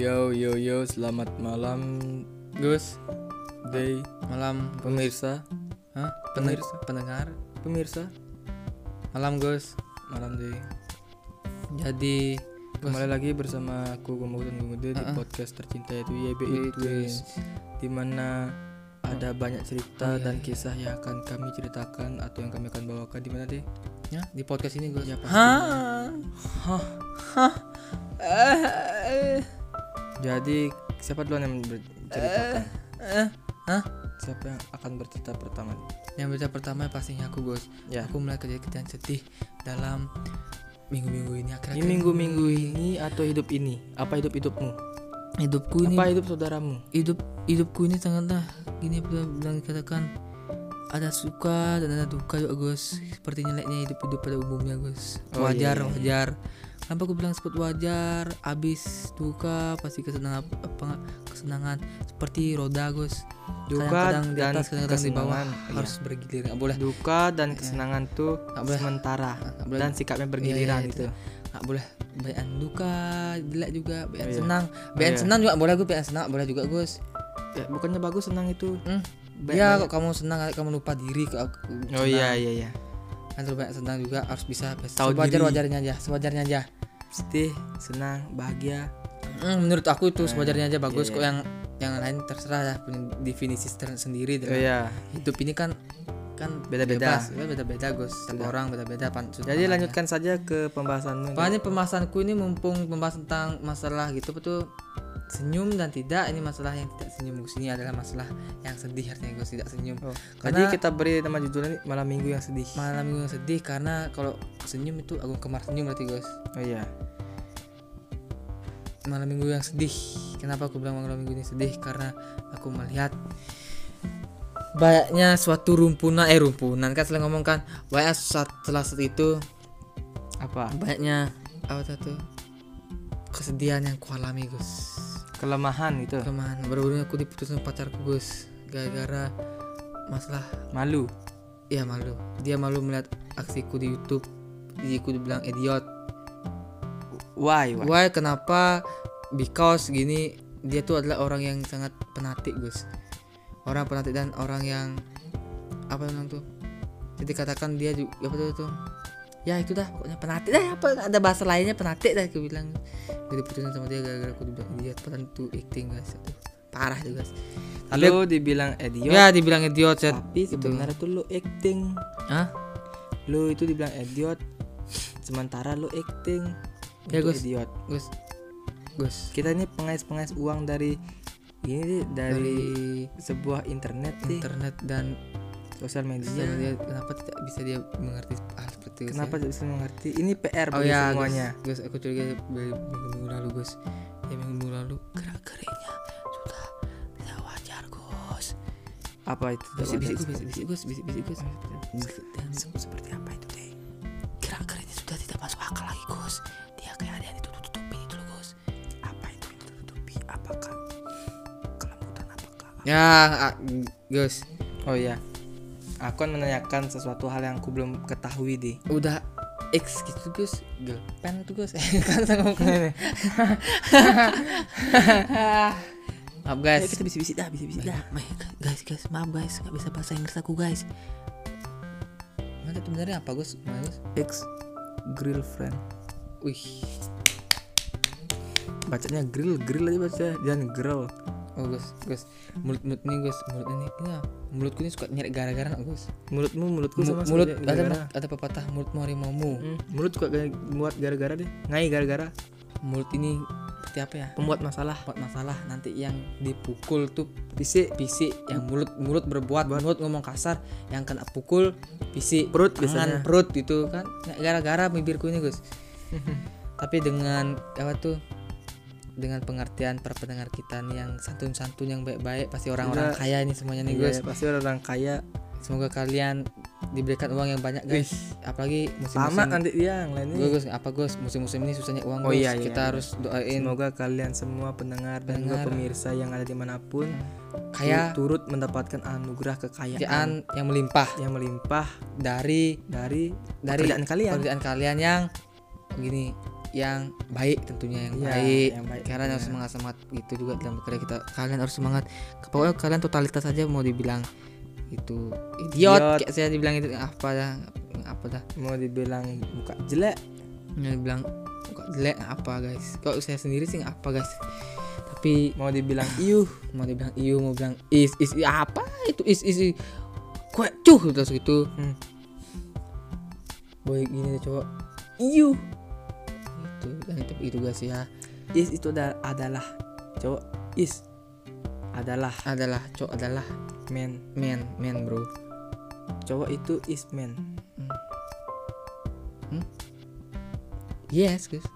Yo yo yo, selamat malam Gus, Day, Malam pemirsa, Hah? Pemirsa. Pendengar pemirsa, Malam Gus malam Day. Jadi Kembali lagi bersama aku Gomo dan Gomude di Uh-uh. podcast tercinta yaitu YBI Twins, di mana ada banyak cerita Oh, iya, dan iya. kisah yang akan kami ceritakan atau yang kami akan bawakan di mana deh? ya di podcast ini Gus Ya, pasti. Hah? Hah? Hah? Eh, Jadi siapa duluan yang berceritakan? eh, Hah? Siapa yang akan bercerita pertama? Yang berita pertama pastinya aku Gus Ya. Aku mulai kejadian sedih dalam minggu-minggu ini Di akhir-akhir minggu-minggu ini atau hidup ini? Apa hidup hidupmu? hidupku ini Apa hidup saudaramu? hidup hidupku ini sangatlah gini bilang dikatakan ada suka dan ada duka juga Gus seperti nyeleknya hidup hidup pada umumnya Gus Oh, wajar iya, iya. wajar kenapa aku bilang seperti wajar abis duka pasti kesenangan apa kesenangan seperti roda Gus Duka kadang-kadang di dan atas kadang-kadang di bawah kesenangan, iya. harus bergilir nggak boleh Duka dan kesenangan tuh Nggak boleh. sementara nggak boleh dan sikapnya bergiliran Iya, iya, itu. nggak boleh bayan duka jelek juga bayan Oh, iya. senang bayan iya. senang juga boleh gue bayan senang boleh juga Gus Ya, bukannya bagus senang itu. Hmm. Ya banyak- kok kamu senang kamu lupa diri kok Oh iya iya iya. Kan terlalu banyak senang juga harus bisa Tahu diri. wajarnya aja sewajarnya aja Sedih, senang, bahagia. Hmm, menurut aku itu Eh, sewajarnya aja bagus iya, kok yang yang lain terserah ya punya definisi sendiri Oh dalam iya. hidup ini kan kan Beda-beda. bebas, kan beda-beda Gus setiap orang beda-beda pan Jadi lanjutkan saja ke pembahasanmu. Makanya pembahasanku ini mumpung membahas tentang masalah gitu betul senyum dan tidak ini masalah yang tidak senyum Gus ini adalah masalah yang sedih artinya Gus tidak senyum Oh, Karena- Jadi kita beri nama judulnya malam minggu yang sedih. malam minggu yang sedih karena kalau senyum itu agung kemar senyum berarti Gus Oh iya. malam minggu yang sedih. Kenapa aku bilang malam minggu ini sedih? Karena aku melihat banyaknya suatu rumpunan eh rumpunan kan selalu ngomong kan banyak saat setelah saat itu Apa? banyaknya apa tuh kesedihan yang kualami Gus Kelemahan itu. kemahan baru-baru aku diputusin pacarku Gus gara-gara masalah Malu. ya malu dia malu melihat aksiku di YouTube jadi aku dibilang idiot Why? Why? Why kenapa? Because gini dia tuh adalah orang yang sangat penatik Gus. Orang penatik dan orang yang apa namanya tuh? Jadi katakan dia juga apa tuh, tuh? Ya itu dah pokoknya penatik dah apa ada bahasa lainnya penatik dah aku bilang. Jadi putusin sama dia gara-gara aku idiot padahal itu acting guys itu parah juga guys. Tapi Lu dibilang idiot, ya dibilang idiot ya. tapi sebenarnya tuh lu acting. Hah? Lu itu dibilang idiot, sementara lu acting. Ya, Gus. Idiot. Gus. Gus. Kita ini pengais-pengais uang dari ini dari, Dari sebuah internet internet dan sosial media. sosial media, kenapa tidak bisa dia mengerti hal seperti itu? Kenapa tidak bisa mengerti? Ini PR Oh bagi ya, semuanya. Gus, Gus, aku curiga minggu-minggu lalu, Gus. Ya minggu lalu gerak-geriknya sudah tidak wajar, Gus. Apa itu? Bisik-bisik, Gus, bisik-bisik, Gus, bisik-bisik, Gus. Dan Se- Seperti apa itu deh? gerak-geriknya sudah tidak masuk akal lagi, Gus. Dia kayak ada yang ditutup-tutupin itu loh, Gus. Apa itu yang ditutupi? Apakah kelembutan? Apakah? Ya, ah, Gus, Oh iya. Aku akan menanyakan sesuatu hal yang aku belum ketahui deh. udah X gitu, Gus. Gelpen tuh, Gus. kan saya ngomong. Maaf, guys. kita bisik-bisik dah, bisik-bisik dah. Guys, guys, maaf guys, nggak bisa bahasa Inggris aku guys. Mana itu benernya apa Gus? Gus? Ex girlfriend. Wih, Bacanya grill, grill aja baca, jangan girl. Oh Gus, Gus, mulut mulut ini Gus, mulut ini, ini ya, mulutku ini suka nyeri gara-gara nggak Gus? Mulutmu, mulutku Mu- sama mulut ada ada pepatah mulutmu harimaumu. Hmm, mulut suka buat gara-gara deh. Ngai gara-gara Mulut ini seperti apa ya? pembuat masalah. Buat masalah nanti yang dipukul tuh Fisik, fisik, yang mulut mulut berbuat, mulut ngomong kasar, yang kena pukul fisik, Perut tangan, biasanya. perut gitu kan. Gara-gara bibirku ini Gus. tapi dengan apa tuh dengan pengertian para pendengar kita nih yang santun-santun yang baik-baik pasti orang-orang Juga- kaya ini semuanya nih Iya, guys pasti orang kaya. semoga kalian diberikan uang yang banyak guys apalagi Sama musim-musim nanti dia yang lainnya. Gus, Gus, apa Gus musim-musim ini susahnya uang Oh Gus. iya, iya, kita iya. harus doain Semoga kalian semua pendengar dan juga Pendengar. pemirsa yang ada di mana pun kaya tu- turut mendapatkan anugerah kekayaan yang melimpah yang melimpah dari dari dari pekerjaan kalian. pekerjaan kalian yang begini yang baik tentunya yang Iya, baik. yang baik kalian harus tentunya. semangat semangat gitu juga dalam bekerja kita. Kalian harus semangat. Pokoknya kalian totalitas aja mau dibilang itu idiot, Idiot. kayak saya dibilang itu apa dah apa dah. Mau dibilang muka jelek. Yang dibilang kok jelek apa guys? Kalau saya sendiri sih apa guys? Tapi mau dibilang iuh. mau dibilang iyo mau bilang is is, apa itu? Is is, kue cuh terus gitu. Hmm. boy gini deh cowok. Iyo itu dan itu itu guys ya. Is itu ada- adalah cowok. Is adalah. Adalah cowok adalah man man man bro. Cowok itu is man yes guys.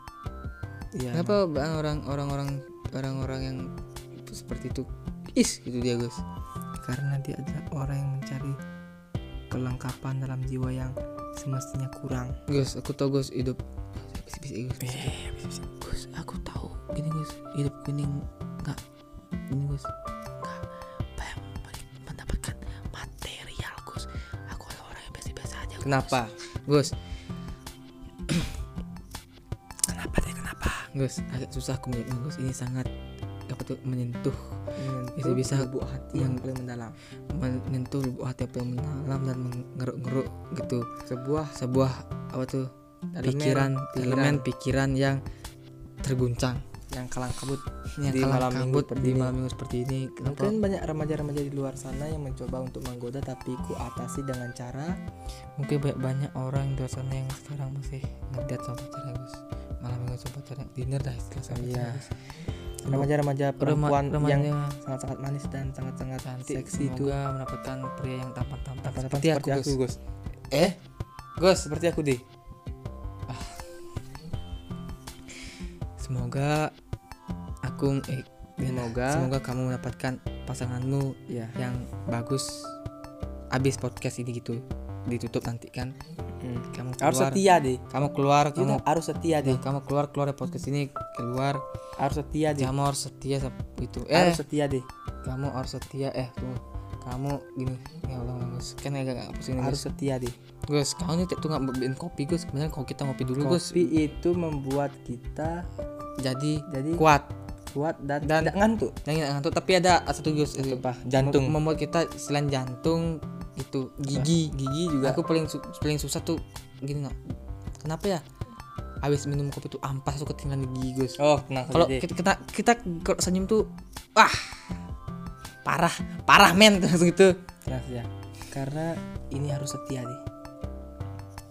Iya. kenapa bang orang orang orang orang orang yang seperti itu is gitu dia guys? Karena dia adalah orang yang mencari kelengkapan dalam jiwa yang semestinya kurang. Gus, aku tahu Gus hidup bisa bisa Gus. bisa. Gus, aku tahu gini Gus, hidup gini nggak ini Gus nggak banyak mendapatkan material Gus. Aku orang yang biasa-biasa aja. Gus. kenapa Gus? kenapa deh kenapa Gus, agak susah aku menjawabnya Gus. Ini sangat apa tuh menyentuh itu bisa- lubuk hati yang paling mendalam menyentuh lubuk hati apa yang mendalam dan mengeruk-ngeruk gitu sebuah sebuah apa tuh Elemen, pikiran pikiran. elemen pikiran yang terguncang. Yang kalang kabut. Yang Di kalang malam minggu kabut seperti di ini. malam minggu seperti ini. Kenapa? Mungkin banyak remaja-remaja di luar sana yang mencoba untuk menggoda tapi ku atasi dengan cara mungkin banyak banyak orang di luar sana yang sekarang masih ngeliat sama pacarnya Gus malam minggu sama pacarnya dinner dah istilah sama Iya. remaja-remaja Rema- perempuan yang remaja sangat-sangat manis dan sangat-sangat cantik. seksi itu mendapatkan pria yang tampan-tampan. Seperti aku Gus. Gus. Eh? Gus seperti aku deh semoga aku eh Semoga. semoga kamu mendapatkan pasanganmu ya yang bagus. Abis podcast ini gitu ditutup nanti kan. Kamu keluar. harus setia deh kamu keluar kamu kamu harus setia deh kamu keluar keluar dari podcast ini keluar. Harus setia deh kamu harus setia itu. Eh harus setia deh kamu harus setia eh tunggu kamu gini ya Allah Gus. Kan agak agak pusing harus setia deh Gus kamu ini tuh nggak bikin kopi Gus. Sebenarnya kalau kita ngopi dulu Gus. Kopi itu membuat kita jadi jadi kuat. kuat dan, Dan- tidak ngantuk. Yang nggak ngantuk tapi ada satu Gus apa jantung. Mem- membuat kita selain jantung itu gigi gigi juga. Aku paling su- paling susah tuh gini nggak kenapa ya? Habis minum kopi tuh ampas tuh ketinggalan di gigi Gus. Oh tenang kalau kita, kita kita kalau senyum tuh wah parah parah men. Langsung gitu tenang saja karena ini harus setia deh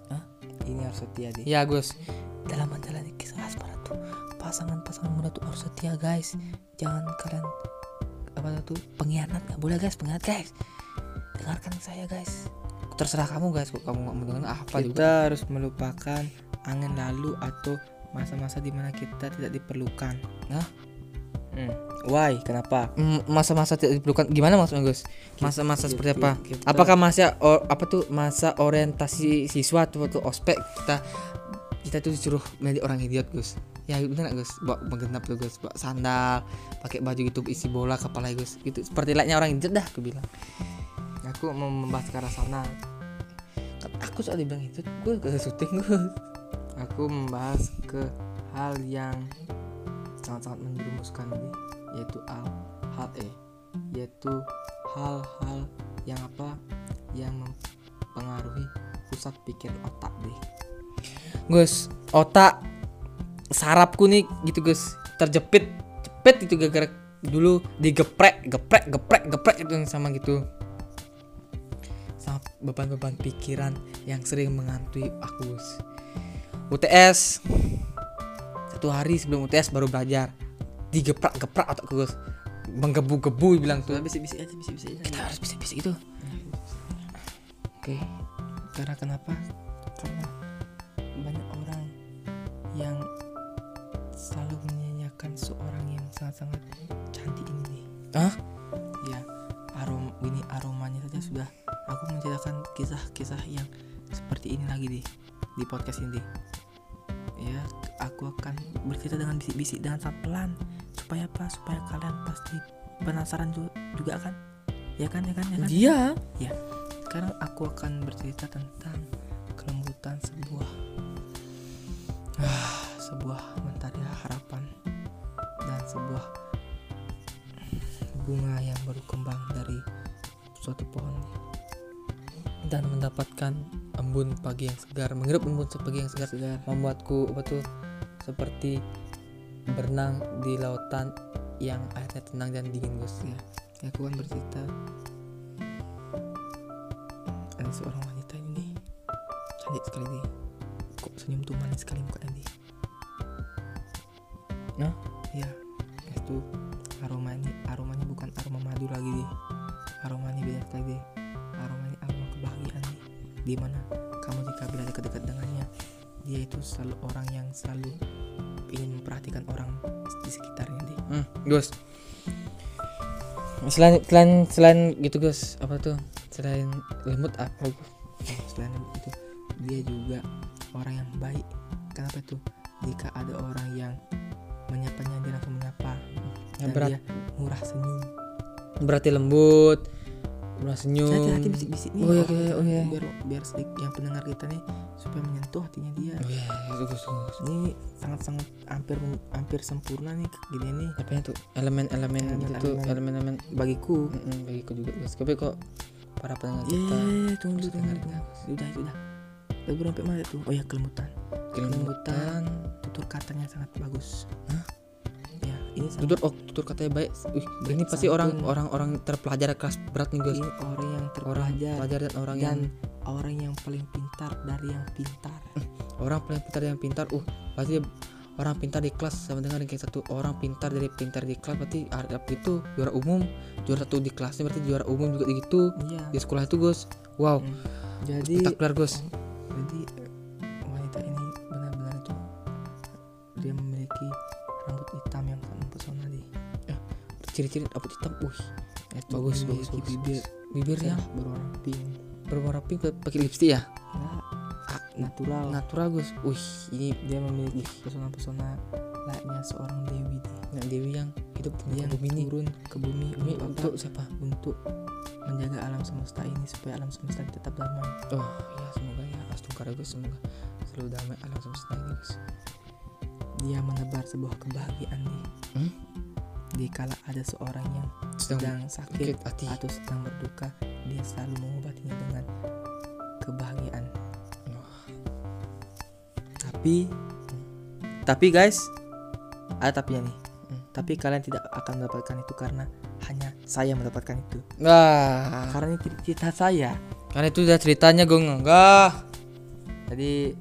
Hah? ini harus setia deh ya Gus. Dalam menjalani kisah asmara pasangan-pasangan muda tuh harus setia guys. Jangan kalian apa tuh pengkhianat. Nggak boleh guys pengkhianat guys. Dengarkan saya guys. Terserah kamu guys kok kamu nggak mau dengar apa juga. kita harus melupakan angin lalu atau masa-masa di mana kita tidak diperlukan. Hah? Hmm. why? Kenapa? Masa-masa tidak diperlukan. Gimana maksudnya Gus masa-masa seperti apa? Kita- apakah masa or- apa tuh masa orientasi siswa atau tuh ospek kita kita tuh disuruh menjadi orang idiot Gus ya bener Gus. Bawa menggenap tuh Gus. Bawa sandal pakai baju gitu isi bola kepala Gus. Gitu. Seperti layaknya orang idiot dah aku bilang. Aku mau membahas ke arah sana. Aku soal dibilang itu gue ke syuting Gus. Aku membahas ke hal yang sangat-sangat menjerumuskan yaitu hal hal eh yaitu hal-hal yang apa yang mempengaruhi pusat pikir otak deh Gus otak sarapku nih gitu Gus. Terjepit jepit itu gara-gara dulu digeprek geprek geprek geprek itu yang sama gitu. Sama beban-beban pikiran yang sering menghantui aku Gus. UTS satu hari sebelum UTS baru belajar. Digeprak geprak otakku Gus. Menggebu-gebu bilang tuh. Bisik-bisik aja bisik-bisik aja. Kita harus bisa-bisa itu. Oke karena kenapa sangat-sangat cantik ini nih. Hah? ya arom ini aromanya saja sudah. Aku menceritakan kisah-kisah yang seperti ini lagi deh di podcast ini. Ya aku akan bercerita dengan bisik-bisik dengan sangat pelan supaya apa supaya kalian pasti penasaran ju- juga kan? Ya kan ya kan ya kan? Iya. Ya, sekarang aku akan bercerita tentang kelembutan sebuah ah, sebuah bunga yang baru kembang dari suatu pohon dan mendapatkan embun pagi yang segar menghirup embun pagi yang segar segar. membuatku tuh seperti berenang di lautan yang airnya tenang dan dingin Gus. Ya ya aku kan bercerita ada seorang wanita ini cantik sekali nih. Kok senyum tuh manis sekali mukanya nih? Hah? ya itu aroma ini aromanya aroma madu lagi deh. Aroma ini beda sekali deh aroma ini aroma kebahagiaan nih di mana kamu jika bila dekat-dekat dengannya dia itu selalu orang yang selalu ingin memperhatikan orang di sekitarnya deh. Hmm, Gus. Selain selain selain gitu Gus apa tuh? Selain lemut apa Gus? selain itu dia juga orang yang baik. Kenapa tuh? Jika ada orang yang menyapanya dia langsung menyapa Ya, dan berat. dia murah senyum berarti lembut murah senyum saya hati bisik-bisik nih oh iya iya itu oh iya biar biar sedikit yang pendengar kita nih supaya menyentuh hatinya dia oh iya itu Gus Gus. ini sangat-sangat hampir hampir sempurna nih gini nih apa itu elemen-elemen gitu tuh Elemen-elemen. elemen-elemen bagiku Mm-mm, bagiku juga Gus tapi kok para pendengar Iya, kita tunggu harus dulu, tunggu dengar dulu. Udah, udah. Lagu sampai mana tuh? Oh ya, kelembutan. kelembutan Tutur katanya sangat bagus. Ya, ini tutur oh tutur katanya baik. Wih, ini pasti orang orang orang terpelajar kelas berat nih Gus ini orang yang orang terpelajar pelajar dan orang yang dan orang yang paling pintar dari yang pintar. orang paling pintar yang pintar. Uh pasti orang pintar di kelas. Sama dengan kayak satu orang pintar dari pintar di kelas berarti harap itu juara umum. Juara satu di kelasnya berarti juara umum juga gitu. Iya. di sekolah itu Gus wow. Hmm. Jadi spektakuler Gus jadi ciri-ciri rambut hitam uh itu bagus bagus bagus. bibir. Bibirnya cerah berwarna pink. Berwarna pink pakai lipstick ya? Ya, natural. natural Gus. Wih ini dia memiliki pesona-pesona layaknya seorang dewi deh. Nek Dewi yang hidup di dia bumi turun ke bumi. Ini untuk, apa? siapa? Untuk menjaga alam semesta ini supaya alam semesta tetap damai. Oh ya semoga ya. Astungkar Gus semoga selalu damai alam semesta ini Gus. Dia menebar sebuah kebahagiaan nih Hmm? Di kala ada seorang yang sedang sedang sakit hati. atau sedang berduka dia selalu mengobatinya dengan kebahagiaan. Wah. tapi tapi guys ada tapinya nih. Hmm. tapi kalian tidak akan mendapatkan itu karena hanya saya mendapatkan itu. Wah, karena ini cerita saya. Karena itu udah ceritanya gue enggak. jadi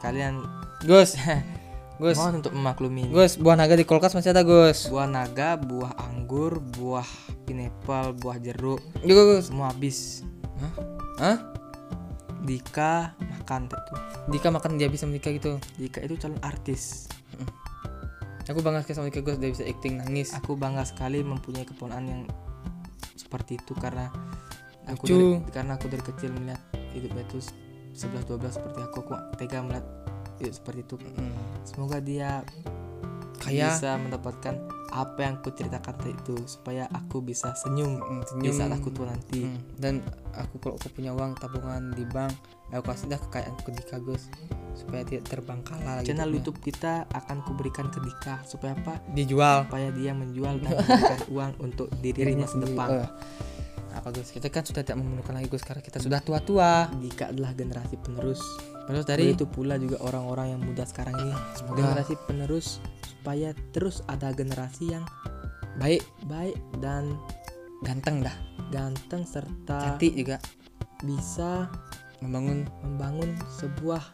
kalian Gus, Gus, mohon untuk memaklumi. Gus, buah naga di kulkas masih ada Gus. buah naga buah anggur buah pineapple buah jeruk Juga Gus. semua habis Hah? Dika makan tuh Dika makan dia bisa menikah gitu. Dika itu calon artis Aku bangga sekali sama Dika Gus dia bisa acting nangis. aku bangga sekali mempunyai keponakan yang seperti itu karena aku Lucu. dari, karena aku dari kecil melihat hidupnya itu 11 12 seperti aku aku tega melihat hidup seperti itu Hmm. Semoga dia Kayak bisa mendapatkan apa yang aku ceritakan tadi itu supaya aku bisa senyum di senyum. saat aku tua nanti Hmm, Dan aku kalau aku punya uang tabungan di bank, aku kasih dah kekayaan ke Dika Gus supaya tidak terbangkala lagi. channel hidupnya. YouTube kita akan kuberikan ke Dika supaya apa dijual supaya dia menjual dan memberikan uang untuk dirinya sendiri. sedepan Oh. Apa Gus? Kita kan sudah tidak memerlukan lagi Gus karena kita sudah tua-tua. Dika adalah generasi penerus Terus dari Begitu pula juga orang-orang yang muda sekarang ini Semoga generasi penerus supaya terus ada generasi yang baik, baik dan ganteng dah, ganteng serta cantik juga, bisa membangun membangun sebuah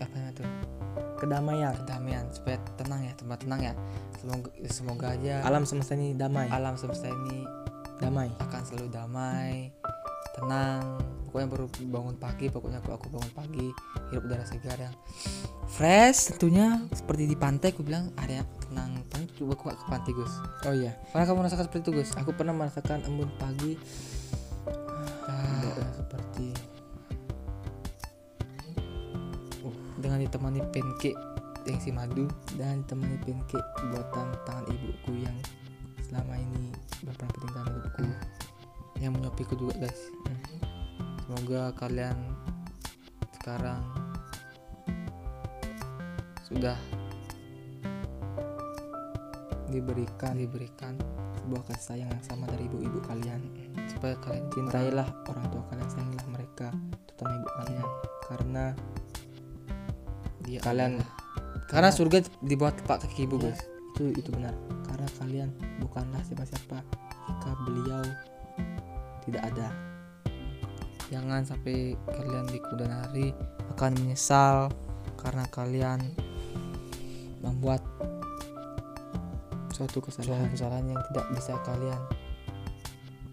apa namanya tuh? kedamaian. kedamaian supaya tenang ya tempat tenang ya. Semoga semoga aja Alam semesta ini damai, alam semesta ini damai. akan selalu damai tenang pokoknya baru bangun pagi pokoknya aku aku bangun pagi hirup udara segar yang fresh tentunya seperti di pantai aku bilang ada yang tenang coba aku gak ke pantai Gus Oh iya, pernah kamu merasakan seperti itu Gus aku pernah merasakan embun pagi Ah, seperti dengan ditemani pancake yang si madu dan temani pancake buatan tangan ibuku yang selama ini berperan penting dalam hidupku. yang menyopiku juga guys Hmm. Semoga kalian sekarang sudah diberikan diberikan sebuah kasih sayang yang sama dari ibu-ibu kalian supaya kalian cintailah orang tua kalian sayangilah mereka terutama ibu kalian karena dia kalian. adalah- karena surga di bawah tepak kaki ibu Ya, guys itu itu benar. Karena kalian bukanlah siapa-siapa jika beliau tidak ada jangan sampai kalian di kemudian hari akan menyesal karena kalian membuat suatu suatu kesalahan kesalahan yang tidak bisa kalian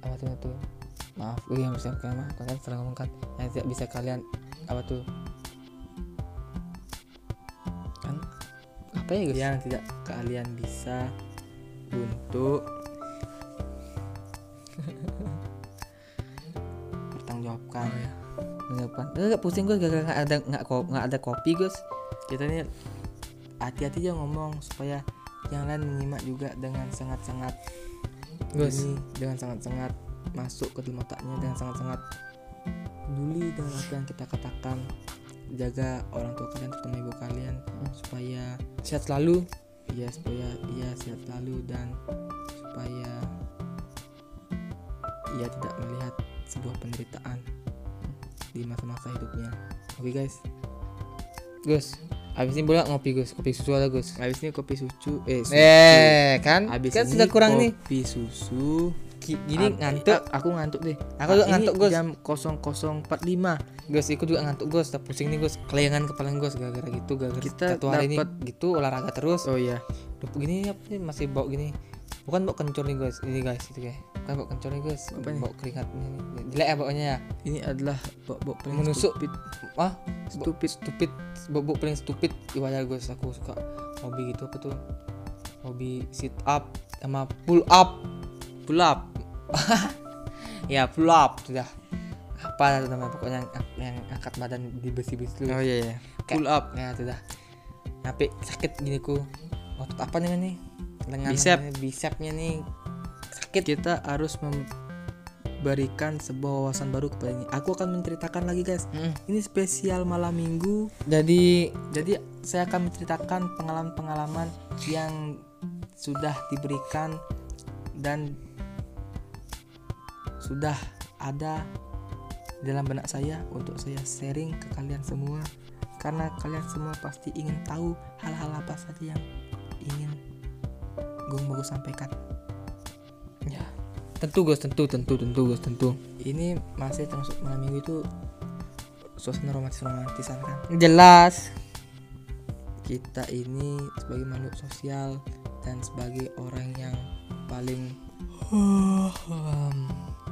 apa tuh tuh? Maaf oh yang bisa kalian maaf kalian salah ngomong kan yang tidak bisa kalian apa tuh? Kan? Apa ya guys? Yang tidak kalian bisa untuk Menjawabkan. Enggak pusing gue gara-gara nggak ada nggak nggak ada kopi guys. kita ini hati-hati aja ngomong supaya yang lain menyimak juga dengan sangat-sangat Guys. ini dengan sangat-sangat masuk ke dalam otaknya dengan sangat-sangat peduli dengan apa yang kita katakan jaga orang tua kalian terutama ibu kalian supaya Sehat selalu. ya supaya ia sehat selalu dan supaya ia tidak melihat sebuah penderitaan di masa-masa hidupnya oke guys Gus. Habis ini boleh ngopi Gus. Kopi susu ada Gus. habis ini kopi susu eh susu. Eh kan? habis kan ini sudah kurang nih. kopi susu Gini Ab- ngantuk. aku ngantuk deh Aku juga ngantuk, Gus. jam 00.45 Gus, ikut juga ngantuk Gus. Udah pusing nih Gus. Kelayangan kepala Gus gara-gara gitu gara-gara Kita satu hari ini gitu olahraga terus. oh iya Duh, gini apa sih masih bau gini. Bukan bau kencur nih guys. Ini guys itu kayak. Bukan bau kencur nih guys. Apa nih? Bau keringat ini. nih. Jelek ya baunya ya. ini adalah bok paling Menusuk. stupid Ah, stupid stupid bau bau paling stupid wajar guys. Aku suka hobi gitu apa tuh? Hobi sit up sama pull up. Pull up. ya pull up sudah. Apa namanya pokoknya yang, yang angkat badan di besi-besi dulu. oh iya iya pull up ya sudah sampai sakit gini ku otot apa namanya nih lengan Bicep. namanya, bicepnya nih sakit kita harus memberikan sebuah wawasan baru kepada ini. Aku akan menceritakan lagi guys. Mm. ini spesial malam minggu. Jadi jadi saya akan menceritakan pengalaman-pengalaman yang sudah diberikan dan sudah ada dalam benak saya untuk saya sharing ke kalian semua. Karena kalian semua pasti ingin tahu hal-hal apa saja yang ingin Gung Bagus sampaikan ya. Tentu Gus tentu tentu tentu Gus tentu. Ini masih termasuk malam minggu itu suasana romantis romantisan kan? Jelas. Kita ini sebagai makhluk sosial dan sebagai orang yang paling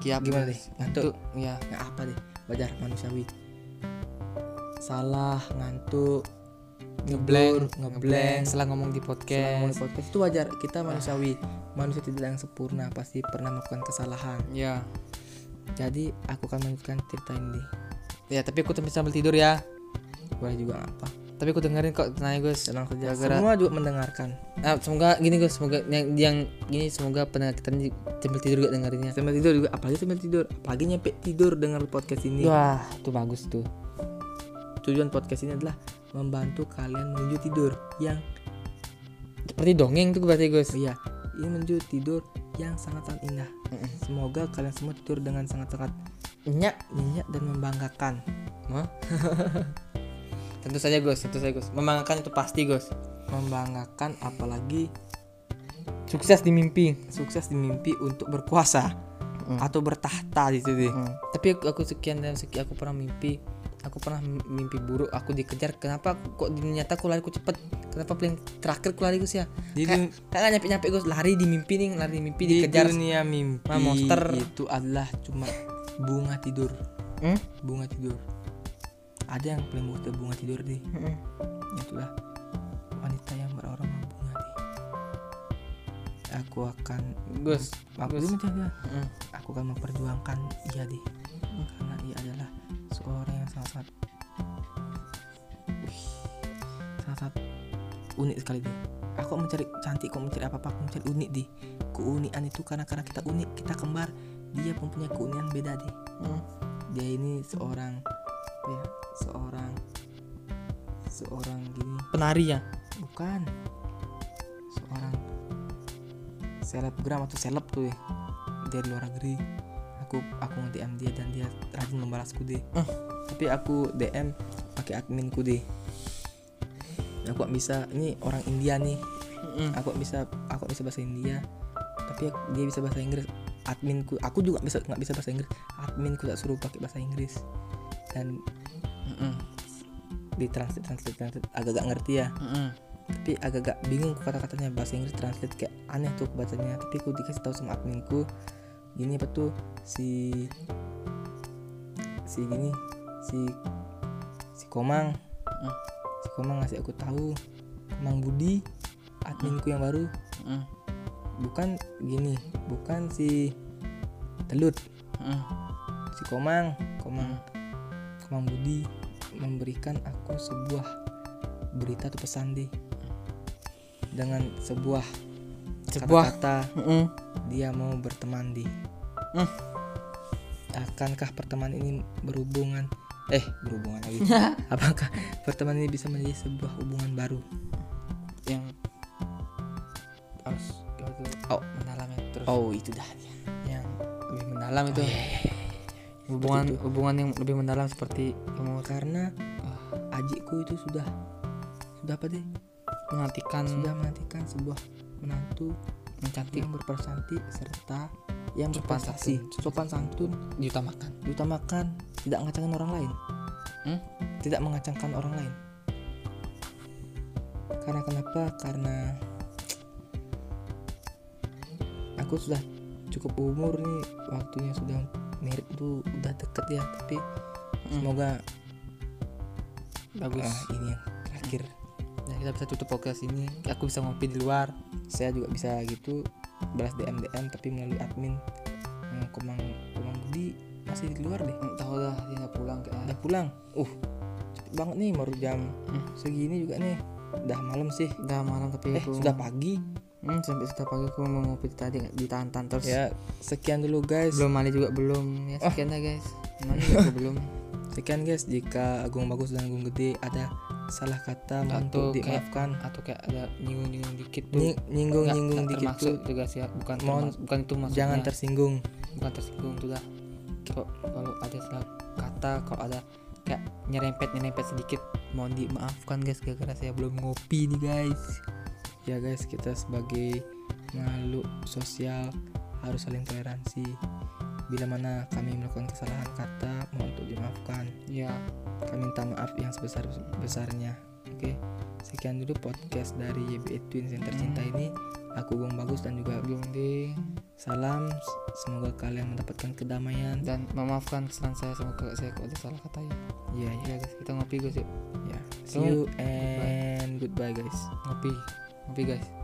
kiap gimana deh deh ngantuk? Ya nggak apa deh wajar manusiawi. Salah ngantuk ngeblank ngeblank setelah ngomong di Setelah podcast. ngomong di podcast. Itu wajar kita manusiawi. Manusia tidak yang sempurna pasti pernah melakukan kesalahan. Ya. Jadi aku akan melanjutkan cerita ini. Ya tapi aku sambil sambil tidur ya. Boleh juga apa tapi aku dengerin kok tenang Gus. Tenang saja. Semua juga mendengarkan. Ah, semoga gini Gus semoga yang yang gini semoga pendengar kita sambil tidur juga dengerinnya. Sambil tidur juga apalagi sambil tidur. Apalagi nyampe tidur dengar podcast ini. Wah itu bagus tuh. Tujuan podcast ini adalah membantu kalian menuju tidur yang seperti dongeng tuh berarti Gus? Iya ini menuju tidur yang sangat-sangat indah. Mm-mm. semoga kalian semua tidur dengan sangat-sangat nyak nyenyak dan membanggakan. Hah? tentu saja Gus tentu saja Gus. Membanggakan itu pasti Gus. Membanggakan apalagi sukses di mimpi. sukses di mimpi untuk berkuasa Mm. atau bertahta di situ. Deh tapi aku, aku sekian dan sekian aku pernah mimpi aku pernah mimpi buruk aku dikejar kenapa kok di nyata aku lari ku cepet kenapa paling terakhir aku lari Gus ya di, kayak nyampe nyampe Gus lari di mimpi nih lari di mimpi di dikejar dunia mimpi monster. itu adalah cuma bunga tidur Hmm? bunga tidur ada yang paling butuh bunga tidur deh Mm-mm. itulah wanita yang beraroma bunga deh aku akan Gus aku Gus. dulu jangan Mm. aku akan memperjuangkan ia deh karena ia adalah seorang yang sangat-sangat Wih, sangat-sangat unik sekali deh. Aku mencari cantik kok mencari apa apa aku mencari unik deh. Keunikan itu karena karena kita unik kita kembar dia mempunyai keunikan beda deh. Mm. dia ini seorang ya seorang seorang gini. Penari ya? Bukan. Seorang selebgram atau seleb tuh ya dari luar negeri aku aku nge-DM dia dan dia rajin membalasku deh Eh. tapi aku DM pakai adminku deh aku bisa ini orang India nih. Mm. aku bisa aku bisa bahasa India. Tapi aku- dia bisa bahasa Inggris. Adminku aku juga bisa nggak bisa bahasa Inggris. Adminku tak suruh pakai bahasa Inggris. Dan Mm-mm. di translate translate, translate agak gak ngerti ya. Mm-mm. tapi agak-agak bingung kata-katanya. Bahasa Inggris translate kayak aneh tuh bacanya. Tapi aku dikasih tahu sama adminku gini apa tuh? Si si gini si si Komang. Mm. si Komang ngasih aku tahu. Komang Budi adminku yang baru. Mm. bukan gini bukan si Telut. Mm. si Komang. Komang Komang Budi memberikan aku sebuah berita atau pesan deh dengan sebuah Sebuah- kata Mm-mm. dia mau berteman di Hmm. akankah pertemanan ini berhubungan? Eh berhubungan lagi. Apakah pertemanan ini bisa menjadi sebuah hubungan baru? Yang harus Oh. mendalam terus. Oh itu dah. Yang lebih mendalam itu. Oh, iya, hubungan Seperti itu. hubungan yang lebih mendalam seperti kamu karena ah, adikku itu sudah sudah apa deh menantikan. Sudah menantikan sebuah menantu mencantik yang berprestasi serta yang Sopan berprestasi santun. sopan santun. Diutamakan. Diutamakan tidak mengacangkan orang lain. Hmm? tidak mengacangkan orang lain. Karena kenapa? Karena aku sudah cukup umur nih waktunya sudah mirip tuh udah deket ya tapi Hmm. semoga bagus. ah, ini yang terakhir. Ya kita bisa tutup podcast ini. Aku bisa ngopi di luar saya juga bisa gitu balas DM DM tapi melalui admin. Hmm, Komang Komang Budi masih di luar deh. Hmm, tahu dah dia nggak pulang kayak udah pulang? Uh cepet banget nih baru jam Hmm. segini juga nih. Udah malam sih. Udah malam tapi eh aku sudah pagi. Hmm, sampai sudah pagi aku mau ngopi tadi nggak ditahan terus. Ya sekian dulu guys. Belum mandi juga belum. Ya sekian dah guys. Mandi juga belum. Sekian guys. Jika Agung Bagus dan Agung Gede ada salah kata Atau untuk kayak- dimaafkan. atau kayak ada nyinggung-nyinggung dikit tuh. Nying- nyinggung-nyinggung Nggak- nggak dikit tuh. tuh guys ya bukan Mohon termas- bukan itu maksudnya. jangan tersinggung. Bukan tersinggung tuh dah kalau kalau ada salah kata kalau ada kayak nyerempet nyerempet sedikit mohon dimaafkan guys gara-gara saya belum ngopi nih guys. Ya guys kita sebagai makhluk sosial harus saling toleransi bila mana kami melakukan kesalahan kata mohon untuk dimaafkan. Ya. Kami minta maaf yang sebesar besarnya. Oke. Sekian dulu podcast dari YBE Twins yang tercinta ini. Aku Bung Bagus dan juga belum di salam. Semoga kalian mendapatkan kedamaian. Dan memaafkan kesalahan saya sama kakak saya kalau ada salah kata ya. Ya ya ya guys kita ngopi guys yuk. Ya. See you and goodbye guys. Ngopi. Ngopi guys